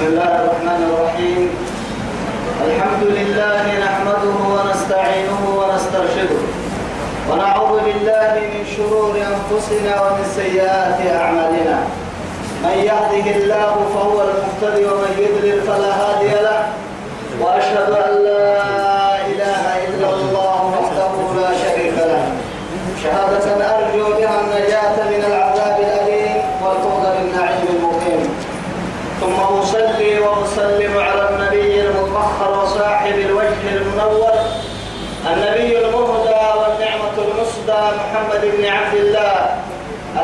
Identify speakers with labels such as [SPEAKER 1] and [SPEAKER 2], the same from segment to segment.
[SPEAKER 1] بسم الله الرحمن الرحيم. الحمد لله نحمده ونستعينه ونسترشده. ونعوذ بالله من شرور أنفسنا ومن سيئات أعمالنا. من يهده الله فهو المهتدي ومن يضلل فلا هادي له. وأشهد أن لا محمد بن عبد الله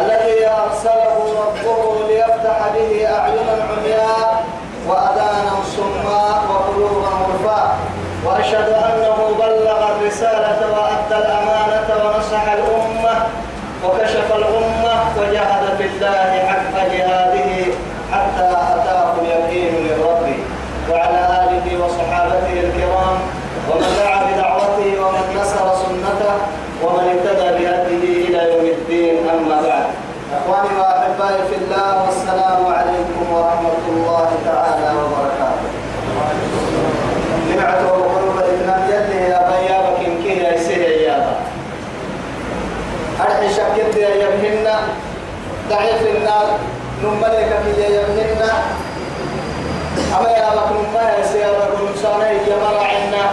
[SPEAKER 1] الذي أرسله ربه ليفتح به أعينا عمياء وأذانا صماء وقلوبا غرفاء. وأشهد أنه بلغ الرسالة وأدى الأمانة ونصح الأمة وكشف الأمة وجاهد في الله حق جهاده حتى أتاه اليقين من ربه وعلى آله وصحابته الكرام ومن دعا بدعوته ومن نصر سنته ومن اهتدى بهديه إلى يوم الدين أما بعد إخواني وأحبائي في الله والسلام عليكم ورحمة الله تعالى وبركاته. نبعته وقلوب الإثنان يلي يا بيابك إن كي يسير يا أرحي شكت يا يبهن ضعيف النار نملك كي يبهن أما يا بك نمها يسير ونسانا يمر عنا.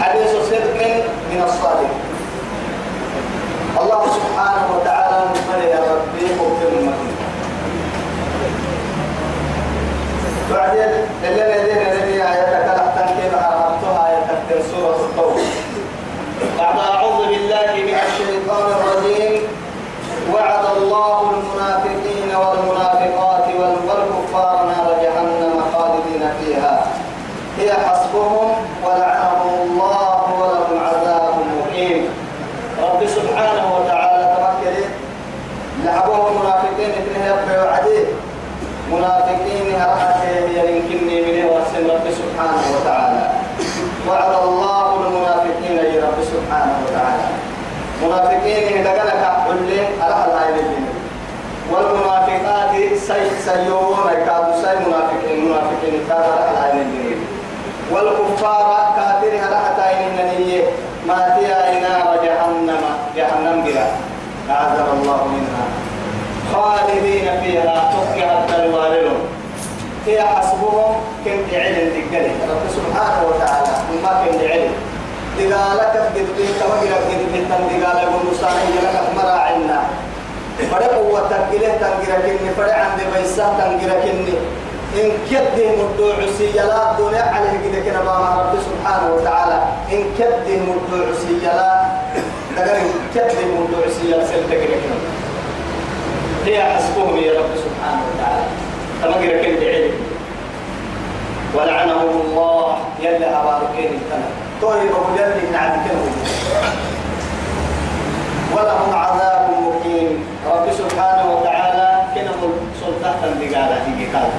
[SPEAKER 1] حديث صدق من الصادق. الله سبحانه وتعالى نمر يا ربي مبتل المكين بعدين اللي الذين الذي آياتك لحتن كيف عرفتها آياتك سورة الطور. بعد أعوذ بالله من الشيطان الرجيم. وعد الله المنافقين والمنافقات والكفار نار جهنم خالدين فيها هي حسبهم ولعنهم الله ولهم عذاب مقيم رب سبحانه وتعالى تمكن لعبوا المنافقين ابن يبقى وعديه منافقين هرحته يمكنني من ورسل رب سبحانه وتعالى. وعد الله المنافقين يا رب سبحانه وتعالى. منافقين لقلك كل على العين والمنافقات سي سيوون كادوا سي منافقين منافقين كادوا على العين والكفار كافر حتى النية ما فيها نار جهنم جهنم بلا. أعذر الله منها. خالدين فيها تقعد الوالد هي حسبهم كنت علم دقلي رب سبحانه وتعالى ما كنت علم. دقالك قد بيت وقرا قد بيت دقالك ونصاني لك مراعنا فڑے قوة تنقله تنقره كني. فڑے عند بيسا تنقره كني. إن كده مدوع سيلا الدنيا عليه كده كنا بما رب سبحانه وتعالى. إن كده مدوع سيلا إن كده مدوع سيلا سلتك كده. هي حسبهم يا رب سبحانه وتعالى. تمقر كنت علم. ولعنهم الله يلي أباركين التنى طيب أبو يلي نعم كنه ولهم عذاب مقيم. رب سبحانه وتعالى كنهم سلطة بقالة في قال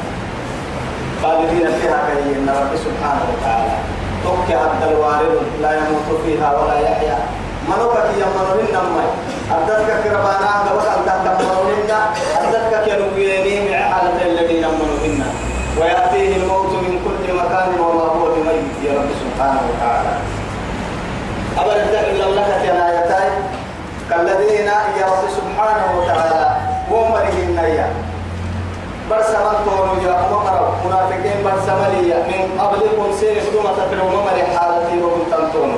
[SPEAKER 1] خالدين فيها كريم رب سبحانه وتعالى. توكي عبد الوارد لا يموت فيها ولا يحيا. منوكك يمنوهن مي أردتك كربانا قبل أن تتمنوهن أردتك كنويني مع حالة الذين يمنوهن ويأتيه الموت من كل مكان والله هو بميت يا رب سبحانه وتعالى. أبدا تقل لك يا آيتين كالذين يا رب سبحانه وتعالى هم لهن يا برسمان تونو يا أمر منافقين برسمالية من قبلكم سير ثم تفروا ممر حالتي وهم تنتونو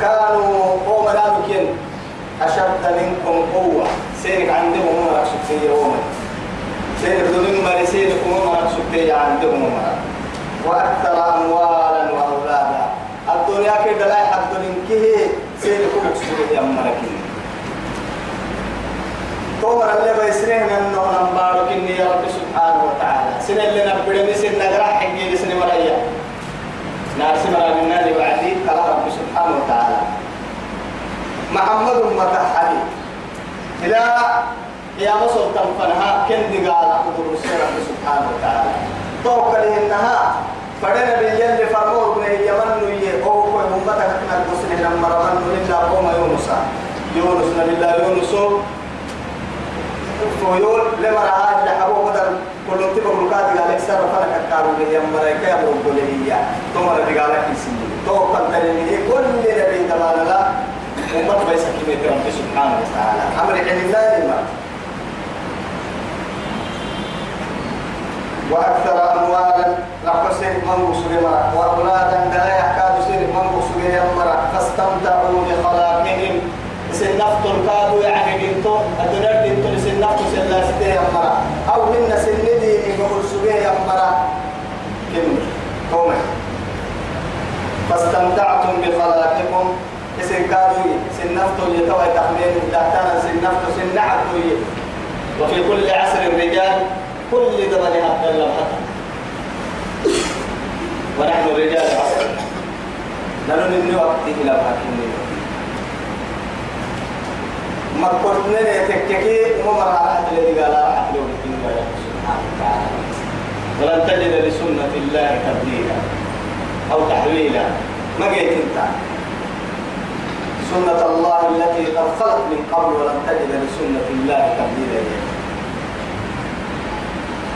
[SPEAKER 1] كانوا قوم لامكين أشد منكم قوة. سيرك عندهم أمر شخصية يوم سيرك دون مر سيرك أمر شخصية عندهم أمر وأكثر أموالا وأولادا الدنيا كده لا يحد منكه سيرك مقصود يا أمركين تومر اللي بيسرين انه نمبارك اني يا رب سبحانه وتعالى سن اللي نبدي سن نقرا حقي سن مريا نار سمرا من نار وعدي قال رب سبحانه وتعالى محمد متحدي إلى يا مصر تنفنها كن دقال قدر رب سبحانه وتعالى. توكل إنها فدنا باليل فرمور بن يمن يه أو كل أمتك كنا نقصني لما رمنا إلا قوم يونس. يونس نبي الله يونس. فيول لما رأى حبوا بدل كل تبغى مكاتب لهي تمر بقالك يسمي توقع تلمي كل نبي تبانا لا أمت بيسا كمية رب سبحانه وتعالى. أمر عن الله وأكثر أموالا لحسن من سلما وأولادا لا يحكاد سير من سلما فاستمتعوا بخلاقهم سن نفط الكادو يعني بنتو الدنيا بنتو سن نفط سن لا ستة يمرا. أو هن سن ديني بقول سبيه يمرا. كم؟ قومي فاستمتعتم بخلاقكم سن كادو سن نفط يتوى تحمين دهتانا سن نفط سن نعتو وفي كل عصر الرجال كل دبل حتى اللمحة ونحن رجال عصر نحن من وقت إلى بحكم ما كنتنا تككي وما راح الذي قال له سبحانه وتعالى. ولن تجد لسنة الله تبديلا أو تحويلا. ما جيت أنت؟ سنة الله التي قد خلت من قبل ولن تجد لسنة الله تبديلا.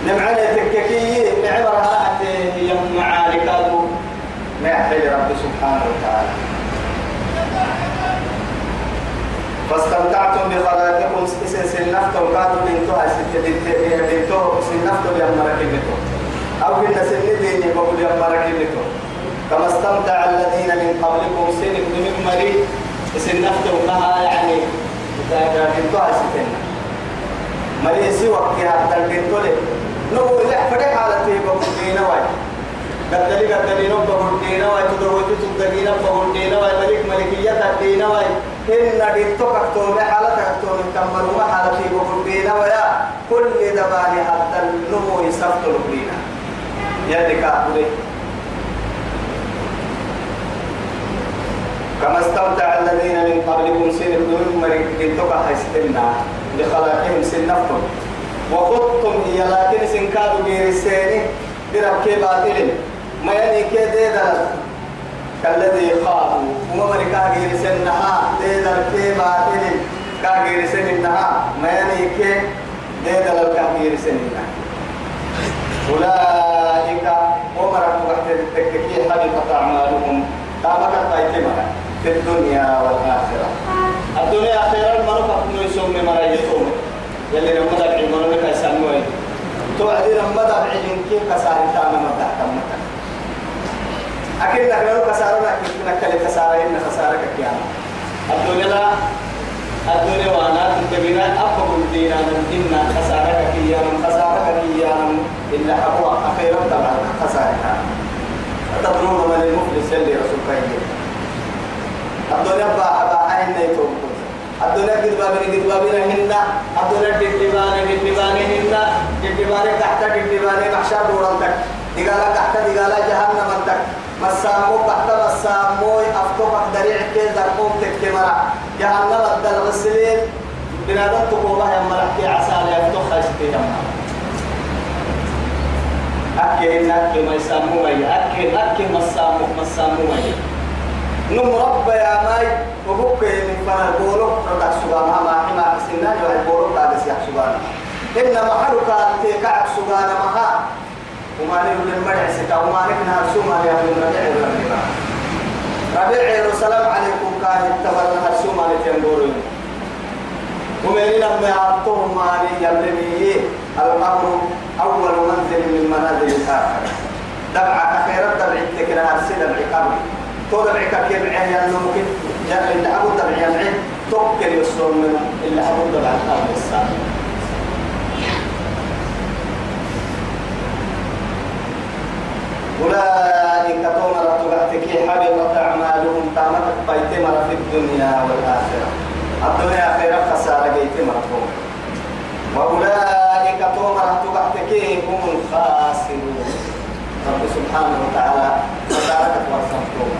[SPEAKER 1] نمعنا تككي نعمر هات يوم معالي ما يحتاج رب سبحانه وتعالى. فاستمتعتم بخلاقكم سن سن نفتو كادوا بنتو هاي ستة بنتو سن نفتو يا مركبتو أو كنا سن ديني بقول يا مركبتو كما استمتع الذين من قبلكم سن ابن مري سن نفتو لها يعني بنتو هاي ستة مري سوى كي بنتو لي نو لا فرق على تيبا بقول واي قدلي قدلي نو بقول دينا واي تدوي تدقينا بقول دينا واي ملك ملكية دينا واي إن ديتو كتوم حالة كتوم كمل ما حالة بقول دينا ويا كل دباني حتى النمو يسفت لبينا يلي كابولي كما استمتع الذين من قبلكم سن ابن مريك ديتو كحيستنا بخلاقهم سن نفتم وخطتم هي لكن سن كادوا غير السيني بربك باطل ما يعني كده كالذي خافوا وما مريكا غير سنها ديدر كي باطل كا غير سنها ما يعني كي ديدر كا غير سنها أولئك ومرك وقت التككي حبطت أعمالهم. تابك الطيتمة في الدنيا والآخرة. الدنيا خيرا المنفق نيسوم مرايتهم يلي لما دبعي منونك يسموه توعدي لما دبعي كيف كساري تانا مدحكم مدحكم أكيد لك لو كسارنا كنا كل كسارة إن خسارة كيانا الدنيا لا الدنيا وانا تبينا أبقى الدين من إن خسارة كيانا خسارة كيانا إلا أبوا أخيرا طبعا خسارة. تدرون من المفلس اللي رسول كريم. الدنيا با با عين نيتوم الدنيا قد بابنا قد بابنا هنا. الدنيا دبانة دبانة هنا. دبانة تحت دبانة محشر بورانتك دقالة تحت دقالة جهنم انتك مسامو تحت مسامو أفتوك دريع كي درقوم تكتمرا جهنم الدل غسلين بنادم تقوبها يا مرحكي عسالي أفتوك خاشتي يا أكي أكي ما يسامو مي أكي أكي مسامو مسامو مي. نم رب يا ماي وبوك من فنا بولو ردك سبحانه ما حما حسنا جو البولو تاجس يا سبحانه إن محلك تكعب سبحانه مها وما نقول المرع ستا وما نكنا سوما من ربيع ربيع ربيع السلام عليكم كان تبرنا سوما لتنبورين ومن لما يعطوه ما يلمي الأمر أول منزل من منازل الآخرة دبعك خير دبع تكنا هرسي دبع قبل. تو دبعك كيف عين ينمك جاء اللي أبو دبع ينعين توكل يسلم من اللي أبو دبع قبل السابق. أولئك تومر تبعتك حبطت أعمالهم تامت بيتمر في الدنيا والآخرة. الدنيا خير خسارة بيتمرهم وأولئك تومر تبعتك هم الخاسرون. رب سبحانه وتعالى وتعالى ورسمتهم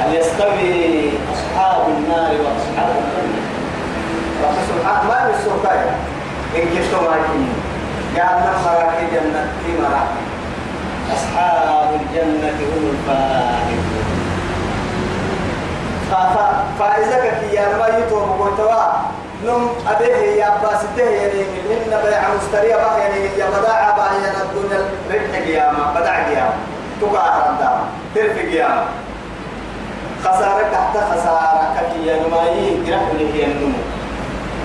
[SPEAKER 1] هل يستوي أصحاب النار وأصحاب الجنة؟ رب سبحانه ما بالسلطان إن كشتم راكين جعلنا مراكي جنة. في مراكي أصحاب الجنة هم الفائزون. كي يا ما يتوب قوتوا نم أبيه يا عباس ده يعني إن بيع مشتري بقى يعني يا بداع بقى يعني الدنيا ربح قيامة. بداع قيامة. تقع ردا. ترفع قيامة. خسارة تحت خسارة. كي يعني ما يجرح له النمو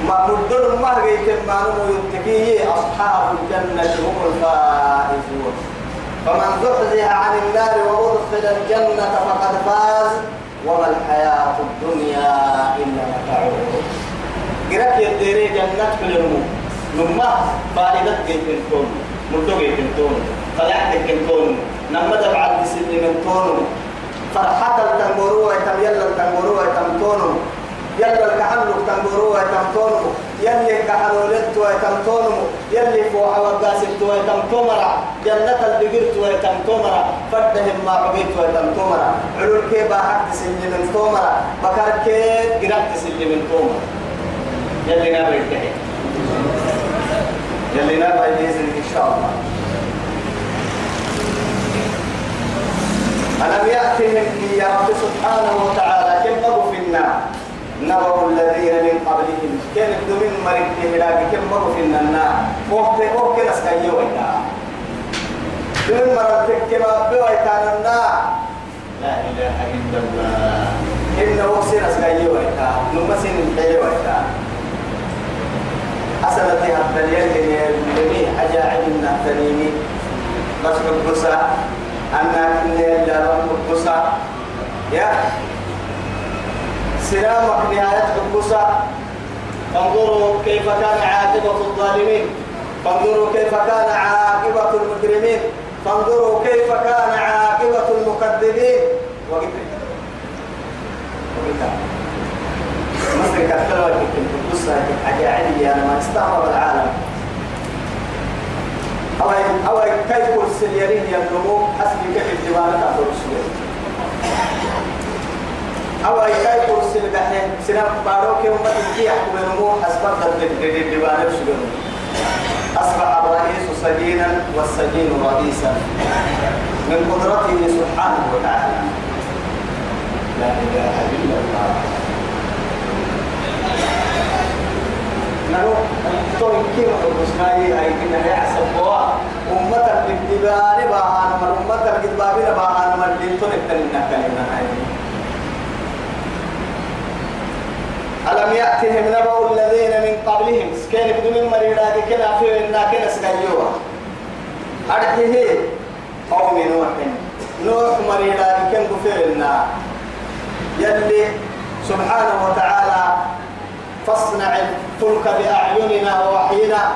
[SPEAKER 1] ما مدر ما جيت ما نمو يتقي أصحاب الجنة هم الفائزون. فمن زحزح عن النار وأدخل الجنة فقد فاز وما الحياة الدنيا إلا متاع قرأت يديري جنة كل يوم نما فائدة جيتن تون مدو جيتن تون طلعت جيتن تون نما دبعت سنين من تون فرحة التنبورو يتم يلا التنبورو يتم تون يلا الكحلو تنبورو يتم تون يلي كحلو لت ويتم تون يلي فوح وقاسبت ويتم تومرا جنة البقرت ويتم تومرا فردهم ما عبيت ويتم تومرا. علول كيبا حق سنين من تومرا بكر كيب قرأت سنين من تومرا. يلي نابع الكحي يلي نابع بإذن إن شاء الله. ألم يأتهم يا رب سبحانه وتعالى كم في النار؟ نبأ الذين من قبلهم. كم من مريض ملاك كم مروا في النار وقت وقت نسكي ويتا. من مرض كما بويتا النار لا إله إلا الله. إنه سنسكي ويتا. نمسين الحي ويتا. أسألتي الدليل اللي أجاعل النهتنيمي بس بالقصة أنا كني لا بالقصة يا سلامك نهاية بالقصة فانظروا كيف كان عاقبة الظالمين فانظروا كيف كان عاقبة المجرمين فانظروا كيف كان عاقبة المكذبين وقف مصر كثرة وكتب قصة أجاعلي أنا ما استغرب العالم أو أو كيف كرسل يرين ينمو حسب كيف الجبال تأخذ أو كيف كرسل بحين سنة باروك يوم تجي يحكم ينمو حسب الجبال تأخذ أصبح الرئيس سجينا والسجين رئيسا. من قدرته سبحانه وتعالى. لا إله إلا الله. نحن توين كيف الرسماي هاي كنا عسب بوا أمة الدبان باهان من أمة الدبابين باهان من دين تون التنين كلمة هاي ألم يأتهم نبأ الذين من قبلهم؟ كان بدون مريضا كنا في إنا كنا سكيوا أرحيه قوم نوح. نوح مريضا كن كفرنا يلي سبحانه وتعالى فاصنع الفلك بأعيننا ووحينا.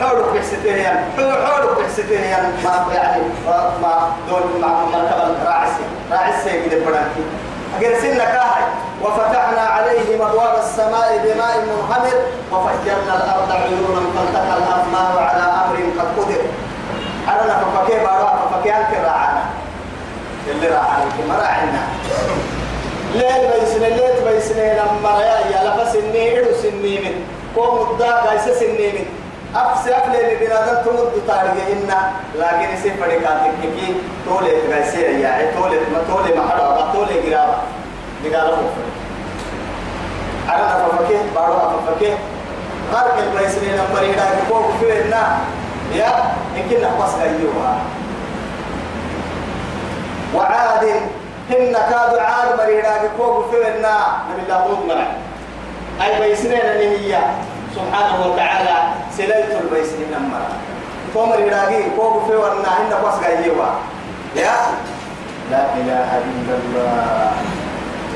[SPEAKER 1] حولك بحسدين حولك بحسدين ما يعني ما دول مع مركب راعسي راعسي كده برانكي أجل سنة كاهي وفتحنا عليهم أبواب السماء بماء منهمر وفجرنا الأرض عيونا فالتقى الأرماء على أمر قد قدر. أنا ففكي بارا ففكي أنك راعنا؟ اللي راعنا ما راعنا. ليل بيسن ليل بيسن لما يا يا لفا سني من. قوم الدا قايسة سني من. أفس أفلي بنادم تمد تارجع إنا لكن يصير فريقات كي تولي قايسة يا تولي ما تولي ما حدا تولي جرابة جرابة أنا ففكي بارو ففكي خارج البيسن لما يدا كوك في إنا يا يمكن نقص أيوها وعاد هن كادوا عاد مريدا كوك فينا نبي الله مرع أي بيسنين اللي هي. سبحانه وتعالى سليت البيسنين مرع كوم مريدا كوك فينا هن قص أيوها يا لا. إله إلا الله.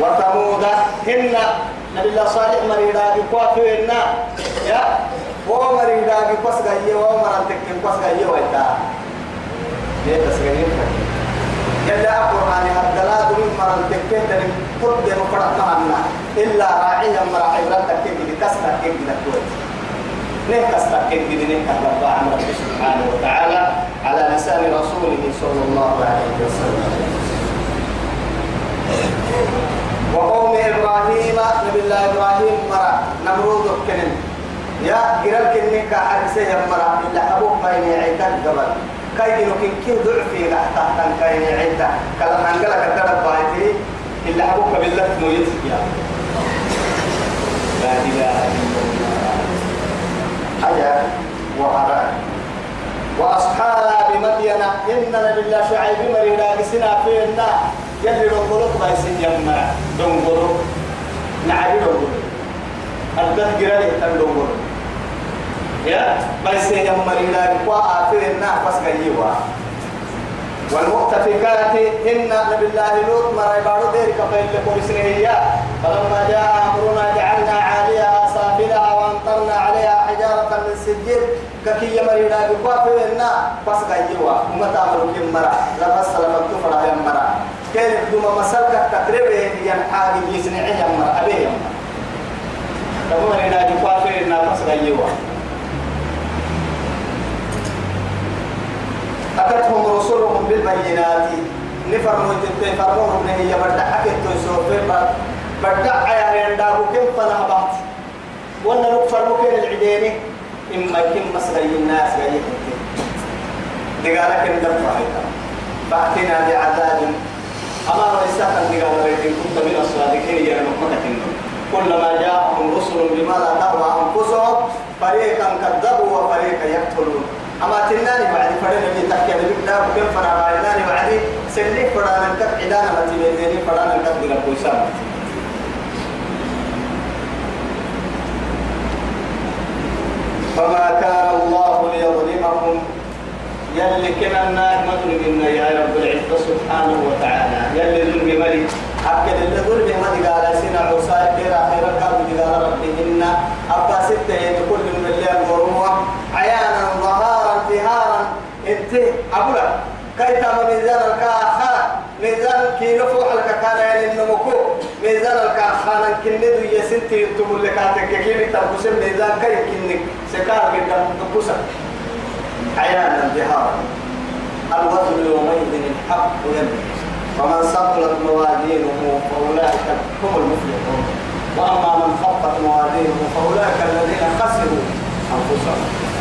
[SPEAKER 1] وثمود هن نبي الله صالح مريدا كوك فينا يا. هو مريدا قص أيوها ومرتك قص أيوها إتا ليه تسغير يلا القرآن هدلا دون مرن تكين دل قد مفرد معنا إلا راعيا مرا عبرتك كي كسر كي كويس نه كسر كي نه كرب عن رب سبحانه وتعالى على لسان رسوله صلى الله عليه وسلم. وقوم إبراهيم نبي الله إبراهيم مرا نمرود كنن. يا قرال كنن كحرسه مرا إلا أبوك بين عيتك قبل كاي نوكين كي ضعفي تحت تحت كاي عدة كلا هنقلا كتر بايتي إلا أبوك بالله مويت يا. لا إله إلا الله. حياة وحرام وأصحاب مدين إننا بالله شعيب مرينا بسنا فينا يلي رنقلق بايسين يما رنقلق نعدي رنقلق أردت قرالي تنقلق يا بايسين يما مرينا بقوا آفرنا فسقيوا والمؤتفكات إن نبي الله لوط ما يبارو ذلك فإن لكم هي فلما جاء أمرنا جعلنا عاليها سافلها وأمطرنا عليها حجارة من سجيل ككي يمرينا بقوافنا فسقيوا وما تعملوا كم مرة؟ لبس لما تفرع يا مرة. كان دوما مسلك تقريبا ينحاج يسنعي يا مرة؟ أبي يا مرة. تقول مرينا بقوافنا فسقيوا أتتهم رسلهم بالبينات. نفرموا تنتهي فرموهم من هي بدع حكيت تسوف بدع يا ريندابو كم فنهبت وأنا نكفر كين العديني إما يكن مسغي الناس غير دقالك الدفع فأتنا بعذاب. أما رئيساتا دقال بيتين كنت من الصادقين يا مكة كلما جاءهم رسل بما لا تهوى أنفسهم فريقا كذبوا وفريقا يقتلون. أما تناني بعد فرنا من تحكي بكنا وكيف فرنا بعدناني بعد سني فرنا نكت عدانا ما تبيني فرنا نكت بلا كويسان فما كان الله ليظلمهم. يلي كنا النار منا يا رب العزة سبحانه وتعالى. يلي ظلم ملك أكد اللي ظلم ملك قال سنة عصاي كيرا خير القلب قال ربهن. أبا ستة كل من اللي انتهارا انت أبولا. كي تام ميزان الكاخا. ميزان كي نفوح لك كان يعني النمكو ميزان الكاخانا كندو يسنتي يتبول لك كيف تبقسم ميزان كي كنك سكار قدام تبقسم عيانا ظهارا الوزن يومئذ الحق يمين ومن ثقلت موازينه فأولئك هم المفلحون. وأما من خفت موازينه فأولئك الذين خسروا أنفسهم.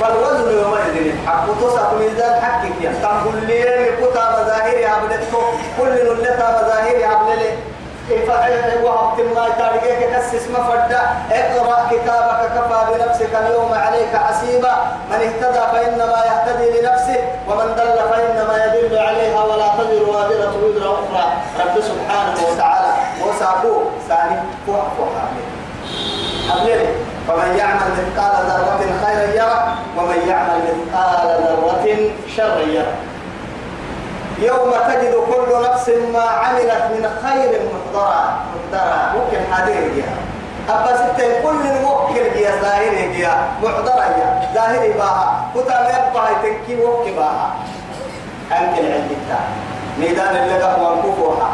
[SPEAKER 1] فالوزن يومئذ الحق. وتصف ميزان حقك يا تقول لي كتا مظاهر عبدتكم كل نلتا مظاهر عبدتكم وقت ما تاريخك كسس مفرد اقرأ كتابك كفى بنفسك اليوم عليك حسيبا. من اهتدى فإنما يهتدي لنفسه. ومن دل فإنما يدل عليها ولا تزر وازرة وزر أخرى. رب سبحانه وتعالى. وسابو ثاني. فوح فوح. أبليل فمن يعمل مثقال ذرة خيرا يرى ومن يعمل مثقال ذرة شرا يرى يوم تجد كل نفس ما عملت من خير محضرا محضرا ممكن حدير جيا أبا ستة كل موكل جيا ظاهر جيا محضرا جيا ظاهر باها كتا ما يبقى تنكي وك باها أنت العلم ميدان اللي قهوة كفوها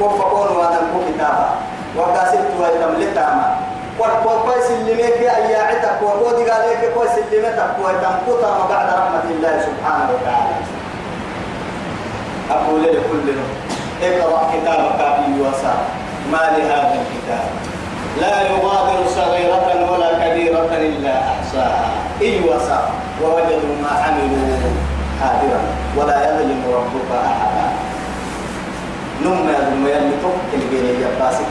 [SPEAKER 1] كف قول واتنكو كتابا وقاسبت وكويس اللي ميك يا عتك وقودي قال لك كويس اللي متك ويتنكو بعد رحمة الله سبحانه وتعالى أقول لكل اقرأ كتابك في وسع ما لهذا الكتاب لا يغادر صغيرة ولا كبيرة إلا أحصاها إي وسع ووجدوا ما عملوا حاضرا ولا يظلم ربك أحدا نم يظلم يلتك الجنيه يباسك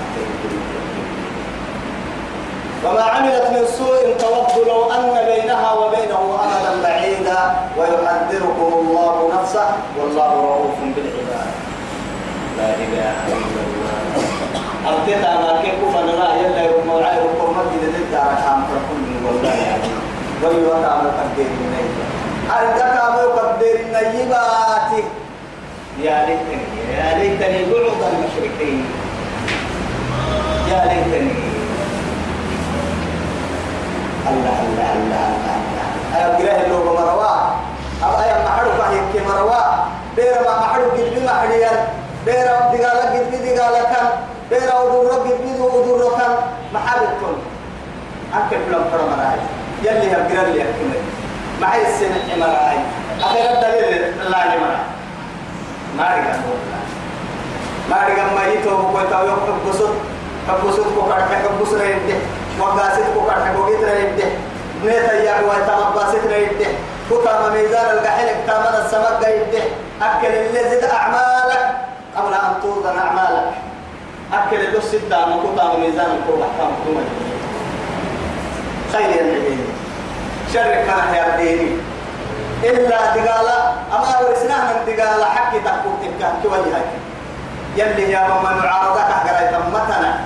[SPEAKER 1] وما عملت من سوء تود لو أن بينها وبينه أمدا بعيدا ويحذركم الله نفسه والله رؤوف بالعباد. لا إله إلا الله. أبتدى ما كيف فنرى يلا يوم وعي الدار كام تكون من والله يعني. ويوقع مقدر من أيضا أردك مقدر نيباتي يا ليتني يا ليتني بعض المشركين. يا ليتني. الله الله الله الله أيا قراه اللوغ مروا أو أيا محرو فهي كي مروا بير ما محرو قد بما حريان بير دقالة قد بدقالة كان بير أدور قد بدو أدور كان محابتكم أكل فلان فرم راي يلي هبقران لي أكمل معي السنة عمراي أخيرا دليل الله عمراي ما رجع ما رجع ما يتوب كويتاو يوم كبسط كبسط كوكارك كبسط رينده وقاسد كوكار حقوقيت ريده نيتا يا هو تمباسد ريده كوكا ميزان القحلك تامن السمك ريده أكل اللي زد أعمالك قبل أن توضن أعمالك أكل له ستة مكوتا ميزان الكوب أحكام كوما خير ينعبين شر ما يا ديني إلا دقالة أما ورسناه من دقالة حكي تحكو تبكى توجهك يلي يا ماما معارضة كهجرة تمتنا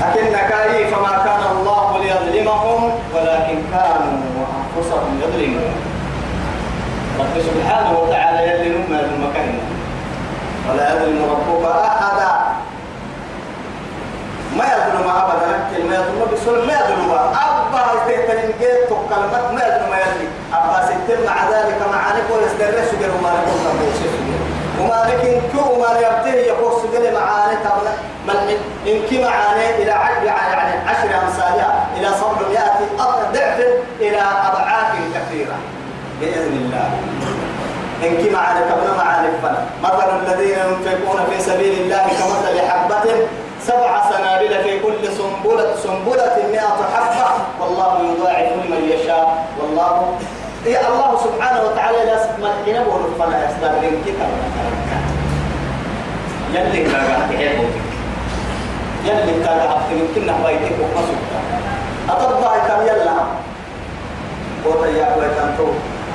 [SPEAKER 1] لكن كاي فما كان الله ليظلمهم ولكن كانوا أنفسهم يظلمون. رب سبحانه وتعالى يلي نما المكان ولا يظلم ربك أحدا. ما يظلم أبدا كلمة يظلم بسول ما يظلم أبا يستهترين جيت كلمة ما يظلم يلي أبا ستر مع ذلك معانك ويسترس جل وما نقول وما لكن كو ما يبتهي يقص جل معاني تبنا من إن كي معاني إلى عشر يعني عشر أمثالها إلى يأتي ضعف إلى أضعاف كثيرة. بإذن الله. إن كي معاني تبنا معاني فنا مثل الذين ينفقون في سبيل الله كمثل حبة سبع سنابل في كل سنبلة سنبلة مئة حبة. والله يضاعف لمن يشاء. والله يا الله سبحانه وتعالى لا ما حين بقول فلا يستغرق كتاب يلي كذا تحبه يلي كذا يمكن نبايتك وقصدك أتبع كم يلا. وتيا كويتانتو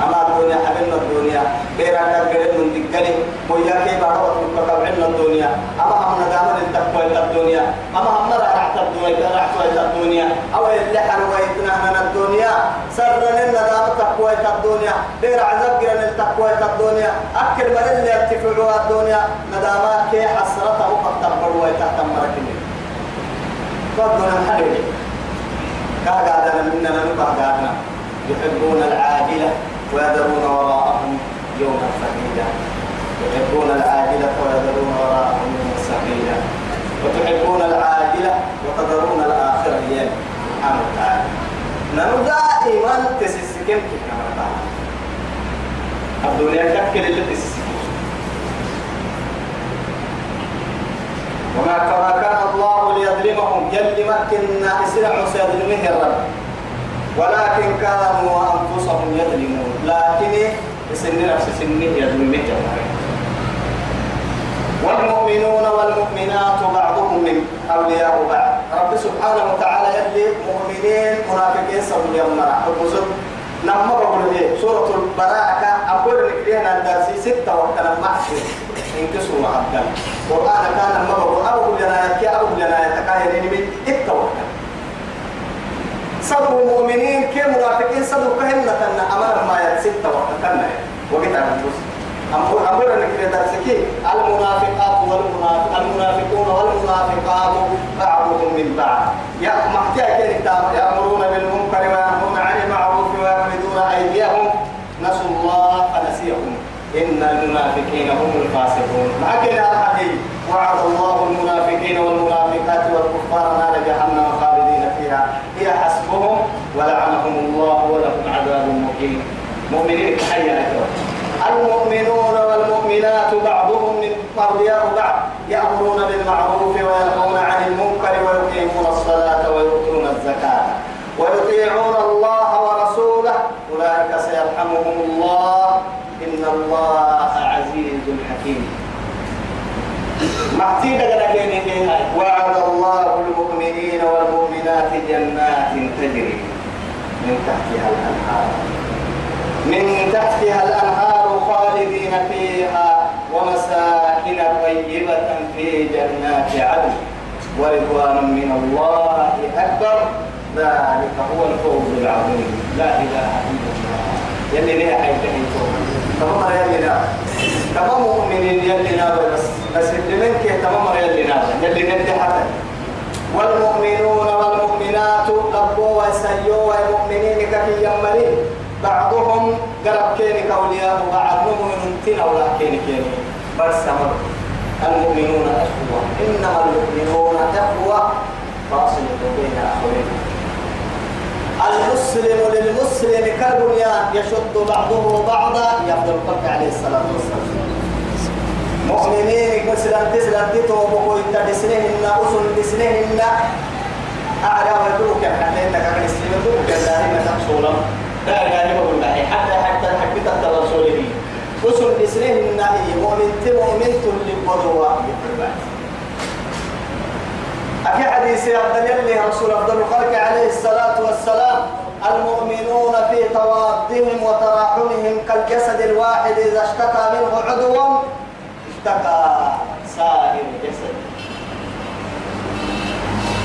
[SPEAKER 1] أما الدنيا حبلنا الدنيا. بيرا كبير من دقلي ويا كي بارو تكبعنا الدنيا. أما هم ندامن التقوى الدنيا. أما هم رحت الدنيا رحت الدنيا. أو اللي حلويتنا من الدنيا. سرنا الندام تقوى الدنيا. بيرا عذاب جرن التقوى الدنيا. أكل من اللي يرتفعوا الدنيا. ندامات كي حسرته وقد تقبلوا تحت مركني فضلنا حلوي كاغادنا مننا نبقى يحبون العاجلة. ويذرون وراءهم يوما ثقيلا. يحبون العاجلة ويذرون وراءهم يوما ثقيلا. وتحبون العاجلة وتذرون الآخرة هي سبحانه وتعالى نحن دائما تسسكن كما تعالى الدنيا تكل اللي تسسكن وما كما كان الله ليظلمهم. يلي مكنا إسرع سيظلمه الرب. ولكن كانوا أنفسهم يظلمون. لكن سن نفس سن يظلمه والمؤمنون والمؤمنات بعضهم من أولياء بعض. رب سبحانه وتعالى يلي مؤمنين منافقين سبل يمنا الرسل نما بقول لي سورة البراءة. أقول لك لنا الدرس ستة وقت لما أحسن انكسروا معبدا قرآن كان نما بقول أبو لنا يكي أبو لنا يتكاين. من صدوا مؤمنين كي منافقين؟ صدوا كهنة أن أمر ما يتستة وقت كنا. وقت عن أمر أمر أنك درسكي المنافقات والمنافق المنافقون والمنافقات بعضهم من بعض. يا محتاج كان يأمرون بالمنكر وينهون عن المعروف ويقبضون أيديهم. نسوا الله فنسيهم. إن المنافقين هم الفاسقون. كان الحديث. وعد الله المنافقين والمنافقات والكفار نار جهنم خالدين فيها هي حسبهم ولعنهم الله ولهم عذاب مقيم مؤمنين تحية المؤمنون والمؤمنات بعضهم من أولياء بعض يأمرون بالمعروف وينهون عن المنكر ويقيمون الصلاة ويؤتون الزكاة ويطيعون الله ورسوله. أولئك سيرحمهم الله. إن الله عزيز حكيم. معتيد وعد الله المؤمنين والمؤمنات جنات تجري من تحتها الأنهار. من تحتها الأنهار خالدين فيها ومساكن طيبة في جنات عدن. ورضوان من الله أكبر. ذلك هو الفوز العظيم. لا إله إلا الله. يلي ليه حيث تمام يلي لا تمام مؤمنين يلي لا بس بس اللي منك تمام يلي لا يلي ندي حتى. والمؤمنون والمؤمنات لبوا وسيوا والمؤمنين كفي يمرين بعضهم قرب كينك أولياء بعض مؤمن تنا ولا كينك كيني بس المؤمنون أخوة. إنما المؤمنون أخوة. فاصلة بين أخوين. المسلم للمسلم كالبنيان. يشد بعضه بعضا. يفضل القبر عليه الصلاة والسلام. مؤمنين مثلا تسلا تيتو بقول تدسنهن أصل دسنهن أعلى ويدوك حتى إنك السلم دوك الله ما تحصولا لا يعني بقول لك حتى حتى حتى تحت رسوله وسن إسره النهي مؤمن مؤمن اللي بدوا أكي حديث عبد يلي رسول أفضل الخلق عليه الصلاة والسلام المؤمنون في توادهم وتراحمهم كالجسد الواحد إذا اشتكى منه عضو اشتكى سائر الجسد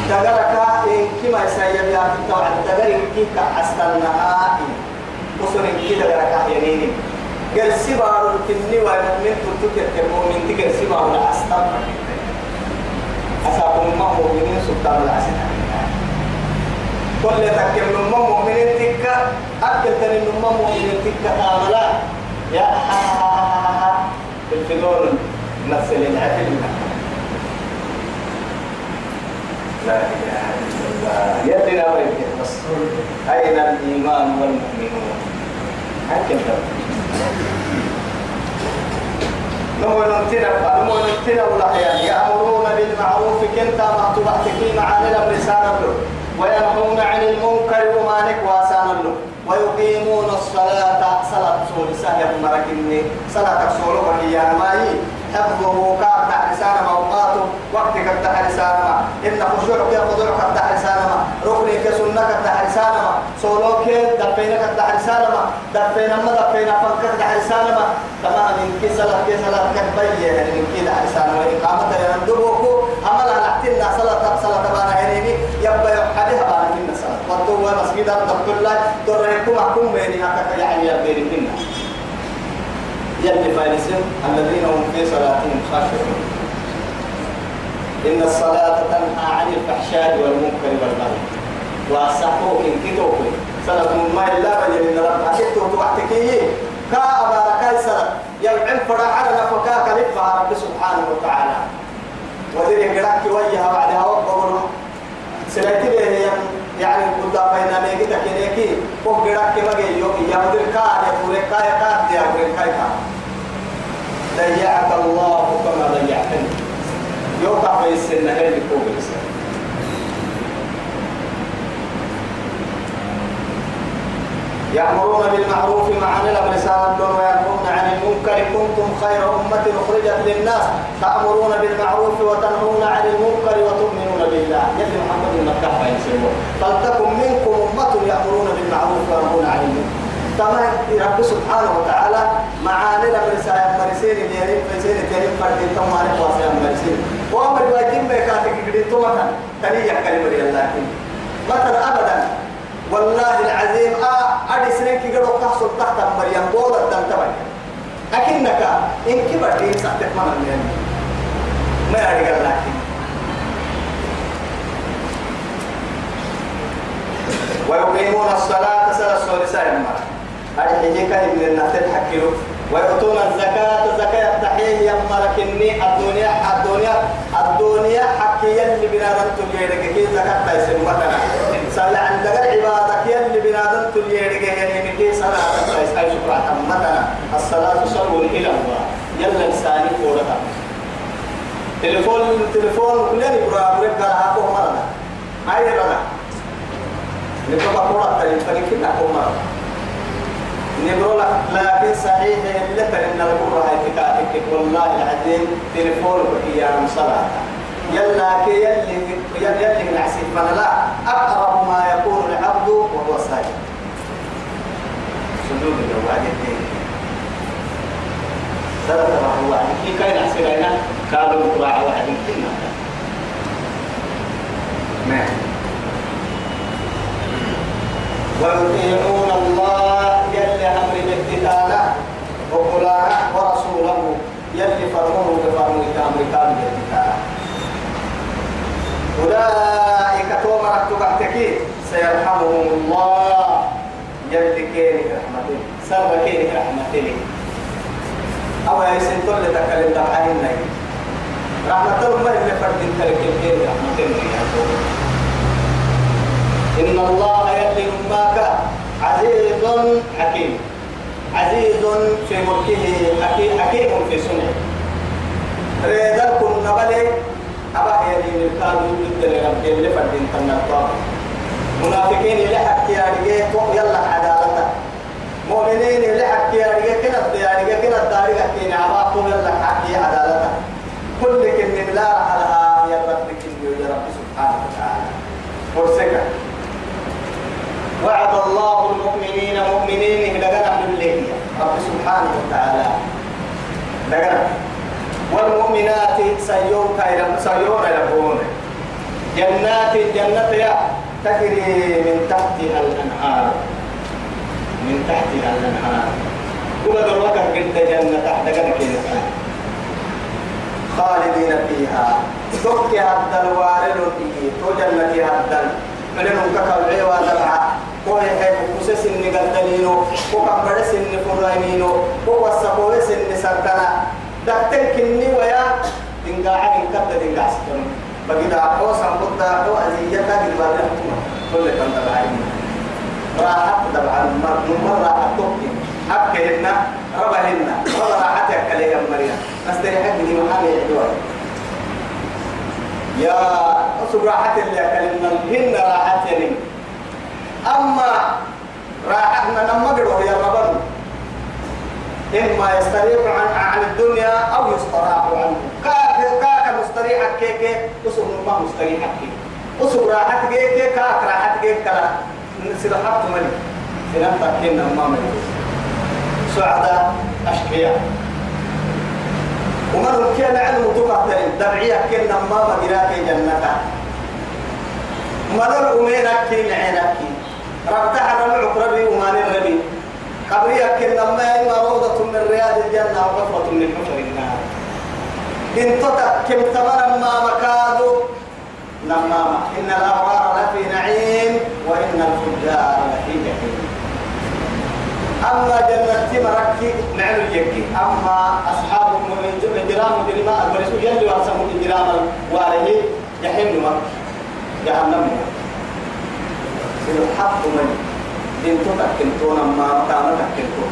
[SPEAKER 1] دقرك إن كما يسيب يا التوعد دقر كيك أستنها وصل كده دقرك يميني قال سبار الكني ومؤمن تتكر كمؤمن تكر سبار الأستنى أساكم ما مؤمنين سلطان العسل كل تكر نما مؤمنين تكا أكل تن نما مؤمنين تكا تعملا يا الفدور نفس العتل لا إله إلا الله. يدنا ويدنا بس أين الإيمان والمؤمنون؟ هكذا نمو نمتنا نمو نمتنا ولا يأمرون بالمعروف كنت مكتوب تكي معانا لسان له وينهون عن المنكر وما نكواسان له ويقيمون الصلاة. صلاة سوري سهل مركني صلاة سوري وهي ماي حفظه كاب تحرسان موقاته وقتك التحرسان إن خشوعك يخضعك التحرسان ركنك سنك التحرسان سولوك دفينك التحرسان ما دفينا ما دفينا فنك التحرسان ما تمام من كي صلاة كبية من كي التحرسان وإقامة يندبوك عملها لحتنا صلاة صلاة بانا هنيني. يبقى يحدها بانا كنا صلاة. والدوا مسجد الدكتور الله. درهكم أحكم بيني يعني كنا يلي فارسين الذين هم في صلاتهم خاشعون. إن الصلاة تنهى عن الفحشاء والمنكر والبغي. وأصحوا إن كتوك صلاة ما إلا بل من رب أكتو توحتكي كا أبارك صلاة يلعن فرع نفكا كلفها رب سبحانه وتعالى. ودري قراك وجهها بعدها وقبل سنتي به يعني قد فينا نيجي تكينيكي فوق قراك مجي يوم يهودر كار يقول كاي كار دي أقول كاي كار ضيعك الله كما ضيعتني. يوقع في السنة هي اللي فوق السنة يأمرون بالمعروف مع نلب لسان المنكر كنتم خير أمة أخرجت للناس تأمرون بالمعروف وتنهون عن المنكر وتؤمنون بالله. يلي محمد المكة فينسلوا فلتكن منكم أمة يأمرون بالمعروف وينهون عن المنكر. تمام رب سبحانه وتعالى معاني لمرسا مرسين اليرين فسين اليرين فردين تمام واسع مرسين. وأمر واجب بكاتك قدين تومتا تنيح كلمة الله مثلا أبدا. والله العظيم آه أدي سنين قدوا تحصل تحت مريم بولا الدم أكنك إن كبرت إن سأتك من المين ما يرجع لك ويقيمون الصلاة سورة سائر أدي حجيك ابن النهتل حكيلو ويؤتون الزكاة زكاة التحية يما لكني الدنيا الدنيا الدنيا حكي يلي بنادم تليرك كي زكاة تيسم مثلا سأل عن دقر عبادك يلي بنادم تليرك يعني كي صلاة. أي شكرا. مثلا الصلاة شر إلى الله يلا إنساني قولها تلفون تلفون كلنا يبرا بريك قال هاكو مرنا هاي رنا نبقى قولها تلفون كنا مرنا نقول لكن صحيح اللي ترين القرى هاي تكاتك والله العظيم تليفون يا صلاة. يلا كي يلي يلي نعسي. فلا أقرب ما يكون العبد وهو ساجد. سجود الجواد الدين ثلاثة الله كي كاين نعسي لنا قالوا القرى واحد كنا نعم ويطيعون الله يلي أمر باهتدانا وقلانا ورسوله يلي فرموه بفرموه كامر كامل باهتدانا أولئك تومرك تبعتك سيرحمهم الله يلي كينك رحمته سر فرد تلك إن الله يلي ماك عزيز حكيم. عزيز في ملكه حكيم, في صنعه ريدر كن نبلي أبا يلي نبكاد ضد لرب اللي فردين تنطاق منافقين اللي حكي يارجيه يلا عدالته مؤمنين اللي حكي يا كنا يا كنا الداري حكي نعبا طول لك حكي عدالتها كل كن بلا على يا رب كن يا رب سبحانه وتعالى. فرسك وعد الله المؤمنين مؤمنين لقنا من الليل. رب سبحانه وتعالى. لقنا. والمؤمنات سيور كايرم سيور يلبون جنات الجنة يا. تجري من تحتها الأنهار. من تحتها الأنهار. كما دروك قد جنة تحت كده خالدين فيها. تبكي هذا الوارد تو جنة هذا من نمك كالعي ودرعا كوي حيب كسس إني قدلينو كوكا برس كوكا سقوس إني سرطنا دكتن كني ويا. دنقاعي من كبدا دنقاع ستون بقيدا حو سنبضا حو أزيجتا قلبا كل كان تبعين. راحت طبعا مرة راحت تبكي أبكهن ربهن رب راحتك عليها مريم. أستريحك من محامي عدوان يا أصب راحت اللي أكلمنا هن راحت يعني أما راحتنا لما قدروا يا ربنا إما يستريح عن الدنيا أو يستراح عنه. كاك كاك مستريح كيك أصب ما مستريح كيك. أصب راحت كيك كاك راحت كيك كلا. سلحت ملي سلحت كينا ما ملي سعداء أشقياء. ومن كان علم تقتل دبعية كنا ما مدراك جنة. مدر أمينك كين عينك ربتح رمع قربي ومان الربي قبرية كنا ما إما روضة من رياض الجنة وغفرة من حفر النار. إن تطع كم تمر ما مكادو نمامة إن الأبرار لفي نعيم وإن الفجار لفي جحيم. أما جنة مركي نعم الجكي أما أصحاب الجرام الجرام الرسول يلي واسمه الجرام وعليه جحيم جهنم. سيحط من دينتو تكنتون أما مكان تكنتون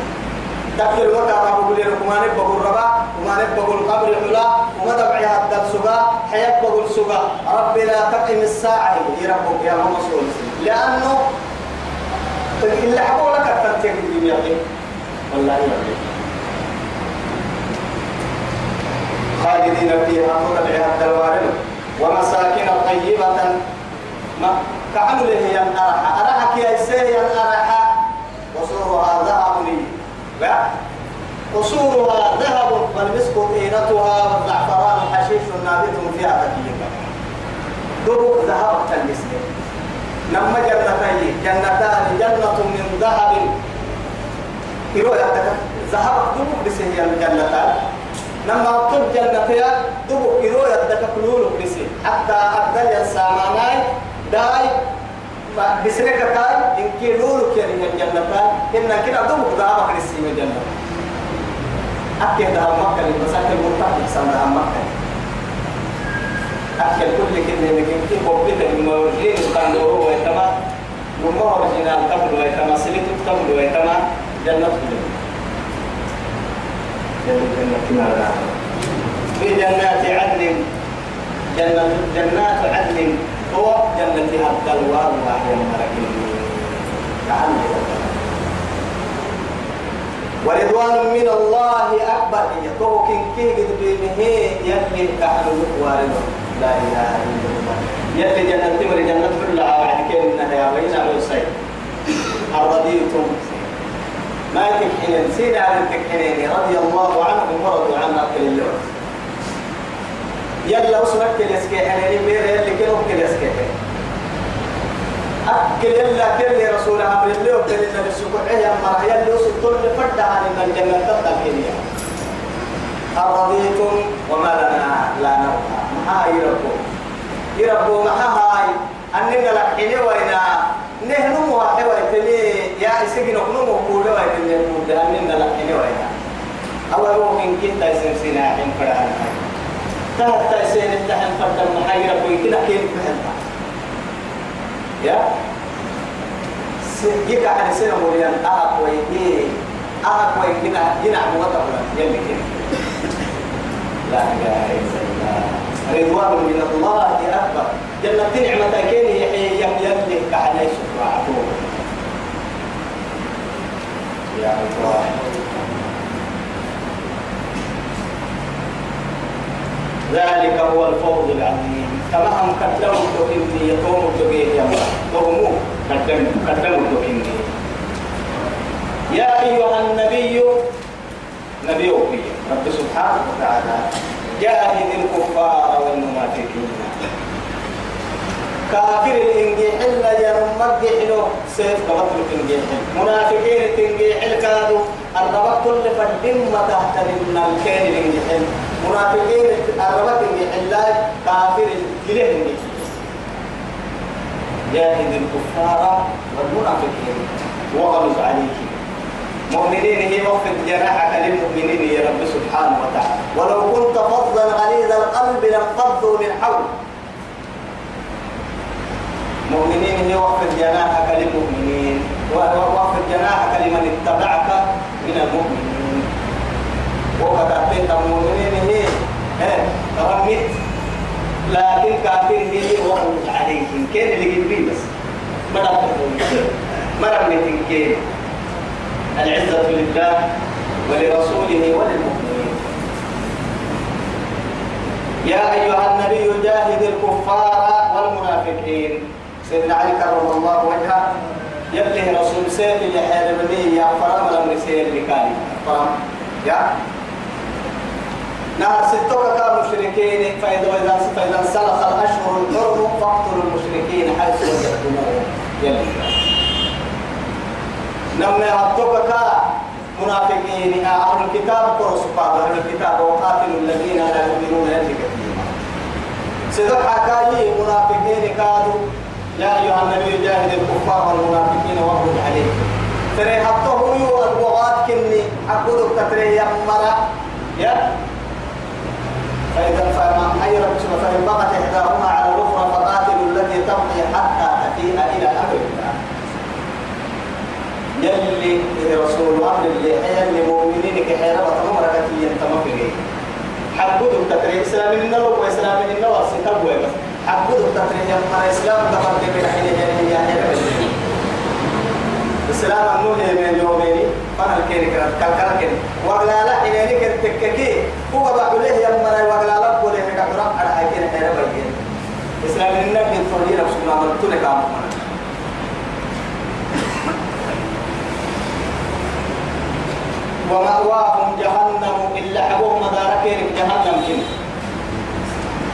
[SPEAKER 1] تكل وقع أبو بلير وما نبغى الربا وما نبغى القبر الحلا وما دبعي هذا السجا حياة بقول السجا رب لا تقم الساعة يربك يا مسؤول لأنه اللي حبوا لك التنتيك الدنيا والله يا خالدين فيها متبعها الدوارن ومساكن طيبة ما كعمل هي الأرحى أرحى كي يسير الأرحى وصورها ذهب لي. قصورها ذهب والمسك طينتها والزعفران حشيش نابت فيها تكييفا. دبك ذهب تلمسني. نما جنتين. جنتان. جنة من ذهب. يحتك ذهب دبك بسه الجنتان نما طب جنتين دبك إلو يحتك كلول بسه حتى أبدل الساماناي داي بسرك كاي إن كيلول كيرين الجنتان إن كنا دبك ذهب كرسي من الجنة. أكيد ذهب مكة للمساكن المرتاح سنة ذهب مكة أكل كل كلمة لكن كيف بوبيت الموجين كان دوره ويتما وما رجينا القبل ويتما سليت القبل ويتما جنة جنة في جنات عدن جنة جنات عدن. هو جنة عبد الوار وهي الملك ورضوان من الله أكبر. يتوكن كي قد بينه يلي كحل وارده لا إله إلا الله. يلي جنة تمر جنة كلها. بعد كده يا بين الوسيل أرضيتم ما تكحنين. سين على التكحنين رضي الله عنهم ورضوا عنه كل اليوم. يلا وصلك كل يسكي حنين بير يلي كلهم كل يسكي أكل يلا كل رسول أمر الله وكل النبي سكوت يا مرة؟ يلي وصل كل فرد عن الجنة تبقى أرضيتم وما لنا لا نرضى. هاي يربو يربو ما هاي. أننا لحين وينا. نهنم واحد ويتني. يا إسقي نحنم وقول ويتني. نقول أننا لحين وينا. أول يوم كنت يسمسنا حين فرعنا تحت تسين التحن فرد المحايرة كنا كيف فهمت يا؟ يكا على سنة مريان أهك ويهي أهك ويهي جنا جنا عموتا يلي كيف لا إله إلا الله. رضوان من الله أكبر. جنة نعمة كين يحيي يملك كعلي شكر عطوه يا يا الله ذلك هو الفوز العظيم. كما هم كتلوا تكني يقوم تكيه يا الله كتلوا كتلوا تكني يا أيها النبي نبيك رب سبحانه وتعالى جاهد الكفار والمنافقين. كافر الإنجيح إلا يرمك له سيف قبط الإنجيح منافقين الإنجيح الكادو الربط كل فالدم تحت من الكين الإنجيح منافقين الإنجيح الله كافر الإنجيح جاهد الكفار والمنافقين. وغلظ عليهم. مؤمنين هي وقت جناحك للمؤمنين يا رب سبحانه وتعالى. ولو كنت فظا غليظ القلب لانفضوا من حولك. مؤمنين هي وقف جناحك للمؤمنين. ووقف جناحك لمن اتبعك من المؤمنين. أعطيت المؤمنين هي رميت لكن كافر هي عليهم كين اللي جنبي بس ما رميت كين العزة لله ولرسوله وللمؤمنين يا أيها النبي جاهد الكفار والمنافقين سيدنا علي كرم الله وجهه يلي رسول سيد اللي حاربني يا فرام لم نسير بكالي فرام يا نهر ستوك كان مشركين. فإذا إذا فإذا انسلخ الأشهر الحرم فاقتلوا المشركين حيث وجدتموهم. يلي نمنا هتوك منافقين أهل الكتاب قرص أهل الكتاب وقاتلوا الذين لا يؤمنون يلي كثيرا سيدك حكاية منافقين كادوا يا أيها النبي جاهد الكفار والمنافقين واغلظ عليهم. ترى حتى هو البغاة كني حقودك تتري يا مرة. يا فإذا فما فإن بقت إحداهما على الأخرى فقاتلوا التي تبقي حتى تفيء إلى أمر الله. يلي رسول أمر اللي حيا المؤمنين كحيرا وتمرك كي ينتمفقين حقودك تتري إسلام النور وإسلام النور ستبوي بس حقود التفريج ما إسلام دفر كبير حين يعني يعني إسلام النوه من يومين. فانا الكيري كرات كالكال كيري وغلا لا حيني كرت تككي هو بعد له يوم مرة وغلا لا بقول هيك كرام على هاي حيرا بيجين إسلام النبي فريق رسول الله من تلك عمرنا ومأواهم جهنم إلا حبوهم داركين جهنم كنه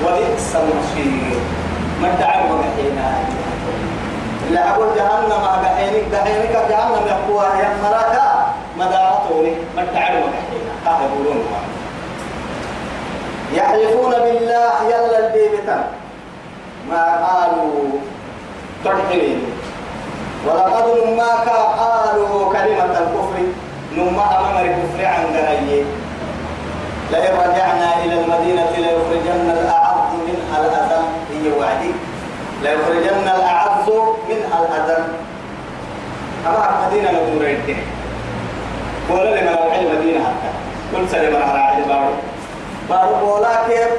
[SPEAKER 1] وبئس المصير. ما تعب بحينا. لا أقول جهنم بحينك بحينك جهنم يقوى يا مراكا مدارتوني ما بحينا هذا يقولون. يحلفون بالله يلا البيبتا ما قالوا ترحلين ولقد نماك قالوا كلمة الكفر. نما أمام الكفر عن قريه لئن رجعنا إلى المدينة ليخرجن الأعز منها الأذل هي وعدي. ليخرجن الأعز منها الأذل أما المدينة نقول قول لي من العلم مدينة حتى. كل سنة من العلم بارو بارو بولا كيف؟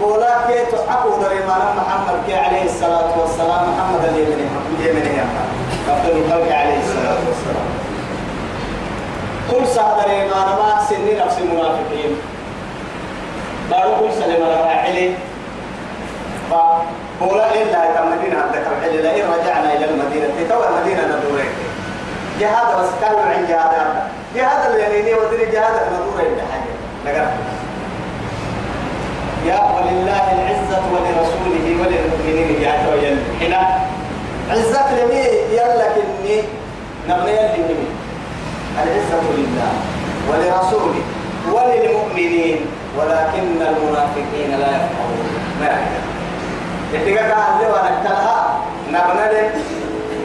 [SPEAKER 1] بولا كيف؟ أبو دريمان محمد كي عليه الصلاة والسلام. محمد اليمني اليمني أفضل الخلق عليه الصلاة والسلام. كل سهل دريمان ما سنين نفس المنافقين. بارو كل سلم الراعي فقولا إلا كم مدينة عندك الحل لئن رجعنا إلى المدينة. تتوى المدينة ندورك جهاد بس كانوا عن جهاد جهاد اللي ودري جهاد ندور إلا حاجة. لقرأ يا ولله العزة ولرسوله وللمؤمنين يا تويل هنا عزة لمي يلا كني. نبني يلي العزة لله ولرسوله وللمؤمنين. ولكن المنافقين لا يفقهون. ما يعلمون اتقاك أهل ونكتلها نبنى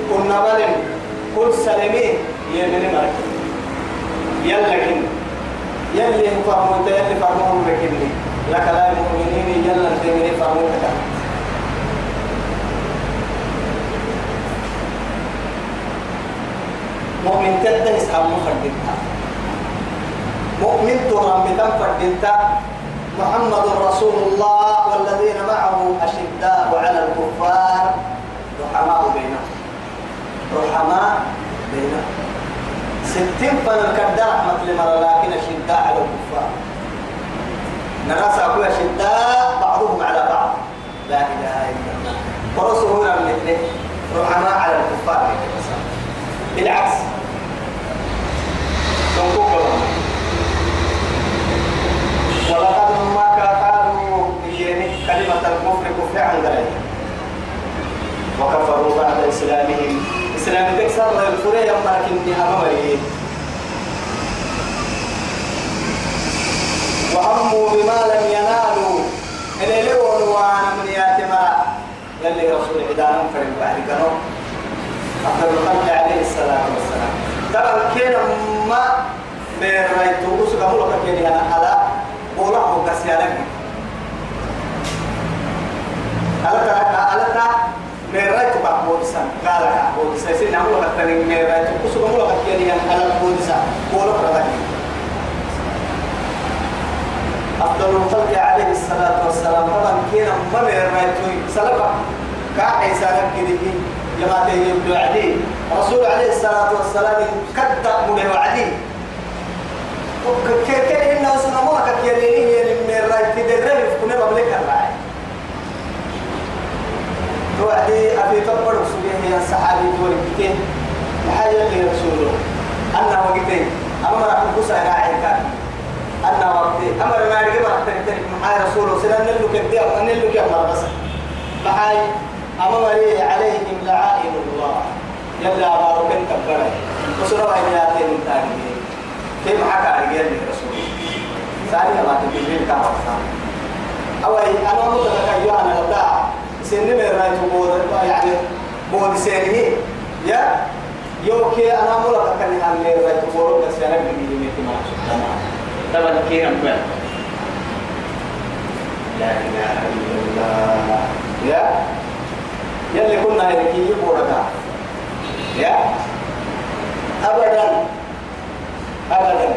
[SPEAKER 1] كنا بلن كل سلمي يمن مرك يلا كن يلي فهموا يلي فهموا بكني لا المؤمنين يلا تمني فهموا مؤمن تدهس هم فردتها مؤمن ترام بتم فردنتا محمد رسول الله والذين معه أشداء على الكفار. رحماء بينهم. رحماء بينهم. ستين فن الكدار رحمة لمرة لكن الشداء على الكفار. نرى ساقوا شداء بعضهم على بعض. لا إله إلا الله. ورسوله من الاثنين رحماء على الكفار. بالعكس. ولقد ما قالوا كلمة الكفر كفر عن ذلك وكفروا بعد إسلامهم. إسلام تكسر الفرية يوم لكن أمامي وهموا بما لم ينالوا. إن لون وأنا من ياتما. يلي رسول عدانا فرق بعد كانوا أفضل الخلق عليه الصلاة والسلام. ترى كينا ما من رايتو أسوك مولك كيني أنا على بولا هو كسيالك على رايتو بقبودسا قال بقبودسا سينا مولك كيني من رايتو أسوك مولك كيني أنا على بقبودسا بولا كرتك أفضل الخلق عليه الصلاة والسلام طبعا كنا ممر رايتوي سلفا كاحي سالك كده لما تيجي وعدي رسول عليه الصلاة والسلام كتب من وعدي كيف إنه سنة مرة كيريني هي من رايت كده رأي في كنا الرعي توعدي أبي تقبل سبيه يا صحابي دور كتير. الحاجة اللي رسوله أنه وقتين أما راح نقص أنا عيكا أنا وقتي. أمر ما يرجع ما تكتب معاي رسوله سلام نلو كدي أو نلو كي أمر بس. معاي أما مري عليهم لعائن الله. يلا بارك أنت بره وسروا عيناتي من تاني. كيف حكى رجال رسول ثانية ما تبين كم أولي أنا متذكر أيها أنا لا سن من رايت بود يعني بود سنة. يا؟ يوكي أنا ملا كان هم من رايت بود بس أنا بيجي من ما طبعا كينا مبين لا إله إلا الله. يا؟ يلي كنا هيك يبورك يا؟ أبدا. أبدا.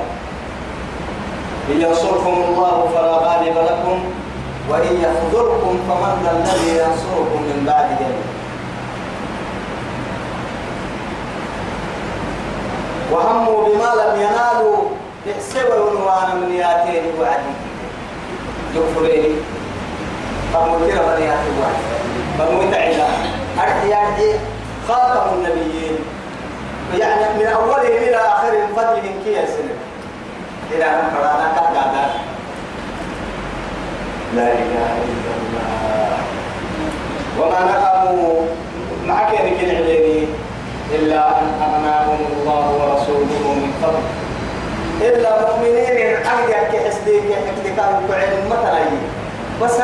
[SPEAKER 1] إن ينصركم الله فلا غالب لكم. وإن يخذلكم فمن ذا الذي ينصركم من بعد ذلك. وهموا بما لم ينالوا سوى ونوانا من ياتين وعدي يغفريني فموتنا من ياتين وعدي فموت علا أرحيان خاتم النبيين. يعني من أوله إلى آخره فضلهم كي يسلم إلى أن قرأنا كهذا لا إله إلا الله. وما نقموا معك يا العليني إلا أن أغناهم الله ورسوله من فضل إلا مؤمنين عقد يحكي حسديك يحكي كانوا كعين مثلا. بس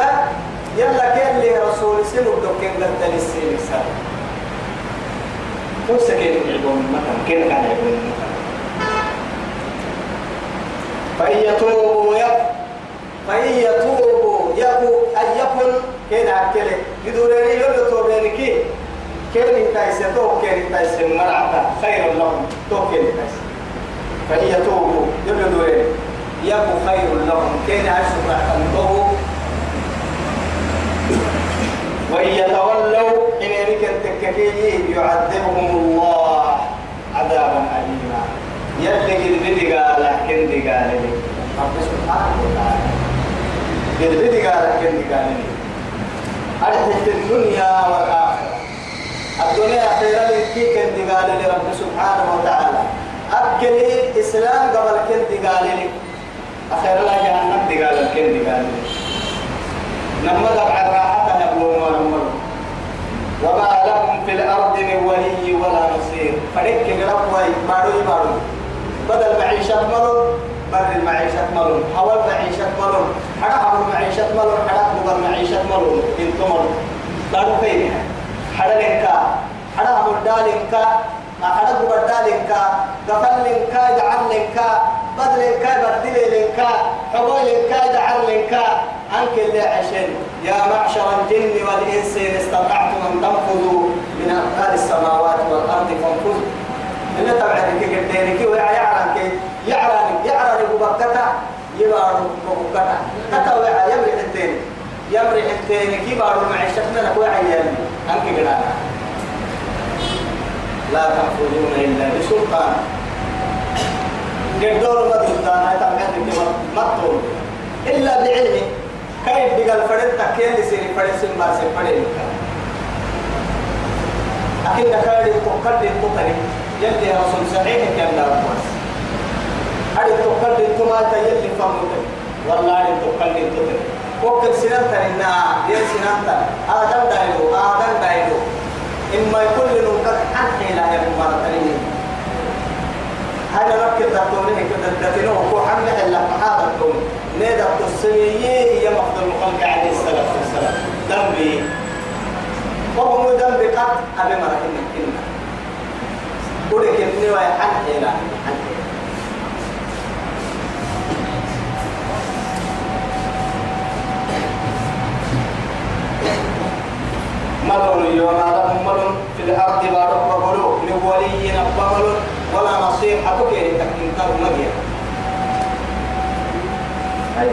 [SPEAKER 1] يلا كان لي رسول سنو دوكين قد للسين سنة كيف سكين يعبون مثلا كيف كان يعبون مثلا؟ فإن يتوبوا فإن يتوبوا يبو أن يكن كين أكله يدورني يلو توبينكي كين تايسة تو كين تايسة مرعتا خير لهم. تو كين تايسة فإن يتوبوا يبدو يبو خير لهم. كين أشهر أنتوه وإن يتولوا إن يريك التككي يعذبهم الله عذابا أليما. يلي قد قال كن قال لي. رب سبحانه وتعالى. قد قال كن قال أرحت الدنيا والآخرة الدنيا خير لي كي كن قال لي رب سبحانه وتعالى أكل إسلام قبل كن قال لي أخير الله جهنم قال كن قال لي نمد على راحة نبلون ونمر وما لهم في الأرض من ولي ولا نصير فريق رب وي بارو بارو بدل معيشة ملون بر المعيشة ملون حول معيشة ملون حدا حول معيشة ملون حدا حول معيشة ملون أنتم ملون. بارو فين؟ حدا لنكا حدا دالنكا ما حدا قبر دالنكا قفل لنكا جعل لنكا بدل لنكا بدل لنكا حول لنكا جعل لنكا. عنك اللي عشان يا معشر الجن والإنس إن استطعتم أن تنفذوا من أقطار السماوات والأرض فانفذوا. اللي تبعد كي قدينك ويعلن كي يعلن يعلن ببكتا يبارو ببكتا. كتا ويع يمري حتين. يمري حتين كي بارو معيشتنا لك ويعيان عنك قدانا لا تنفذون إلا بسلطان. قدور ما دلتانا يتعمل لك مطول إلا بعلمه كيف بقى الفرد تكين لسيري فرد سنبار سنفرد أكيد كاري تقل التقري يلي رسول صحيح كان لا أقواس أري تقل التما يلي فهمت والله تقل التقري وكل سنان ترينا يل تر آدم دايلو آدم دايلو إما يكون لنوكك عن حيلا يا مبارك تريني هذا ركض تقولي كده تتنو هو حمل حلا هذا الكون نيدا تسميه هي مقدر الخلق عليه الصلاة والسلام. ذنبي وهو ذنبي قد أبي مرحبا كنا قولي كني ويا حن حيلا حن حيلا ملون يوم لهم ملون في الأرض بارك وبلو لولي نبمل ولا نصيحة كي تكين تر مجيا أي.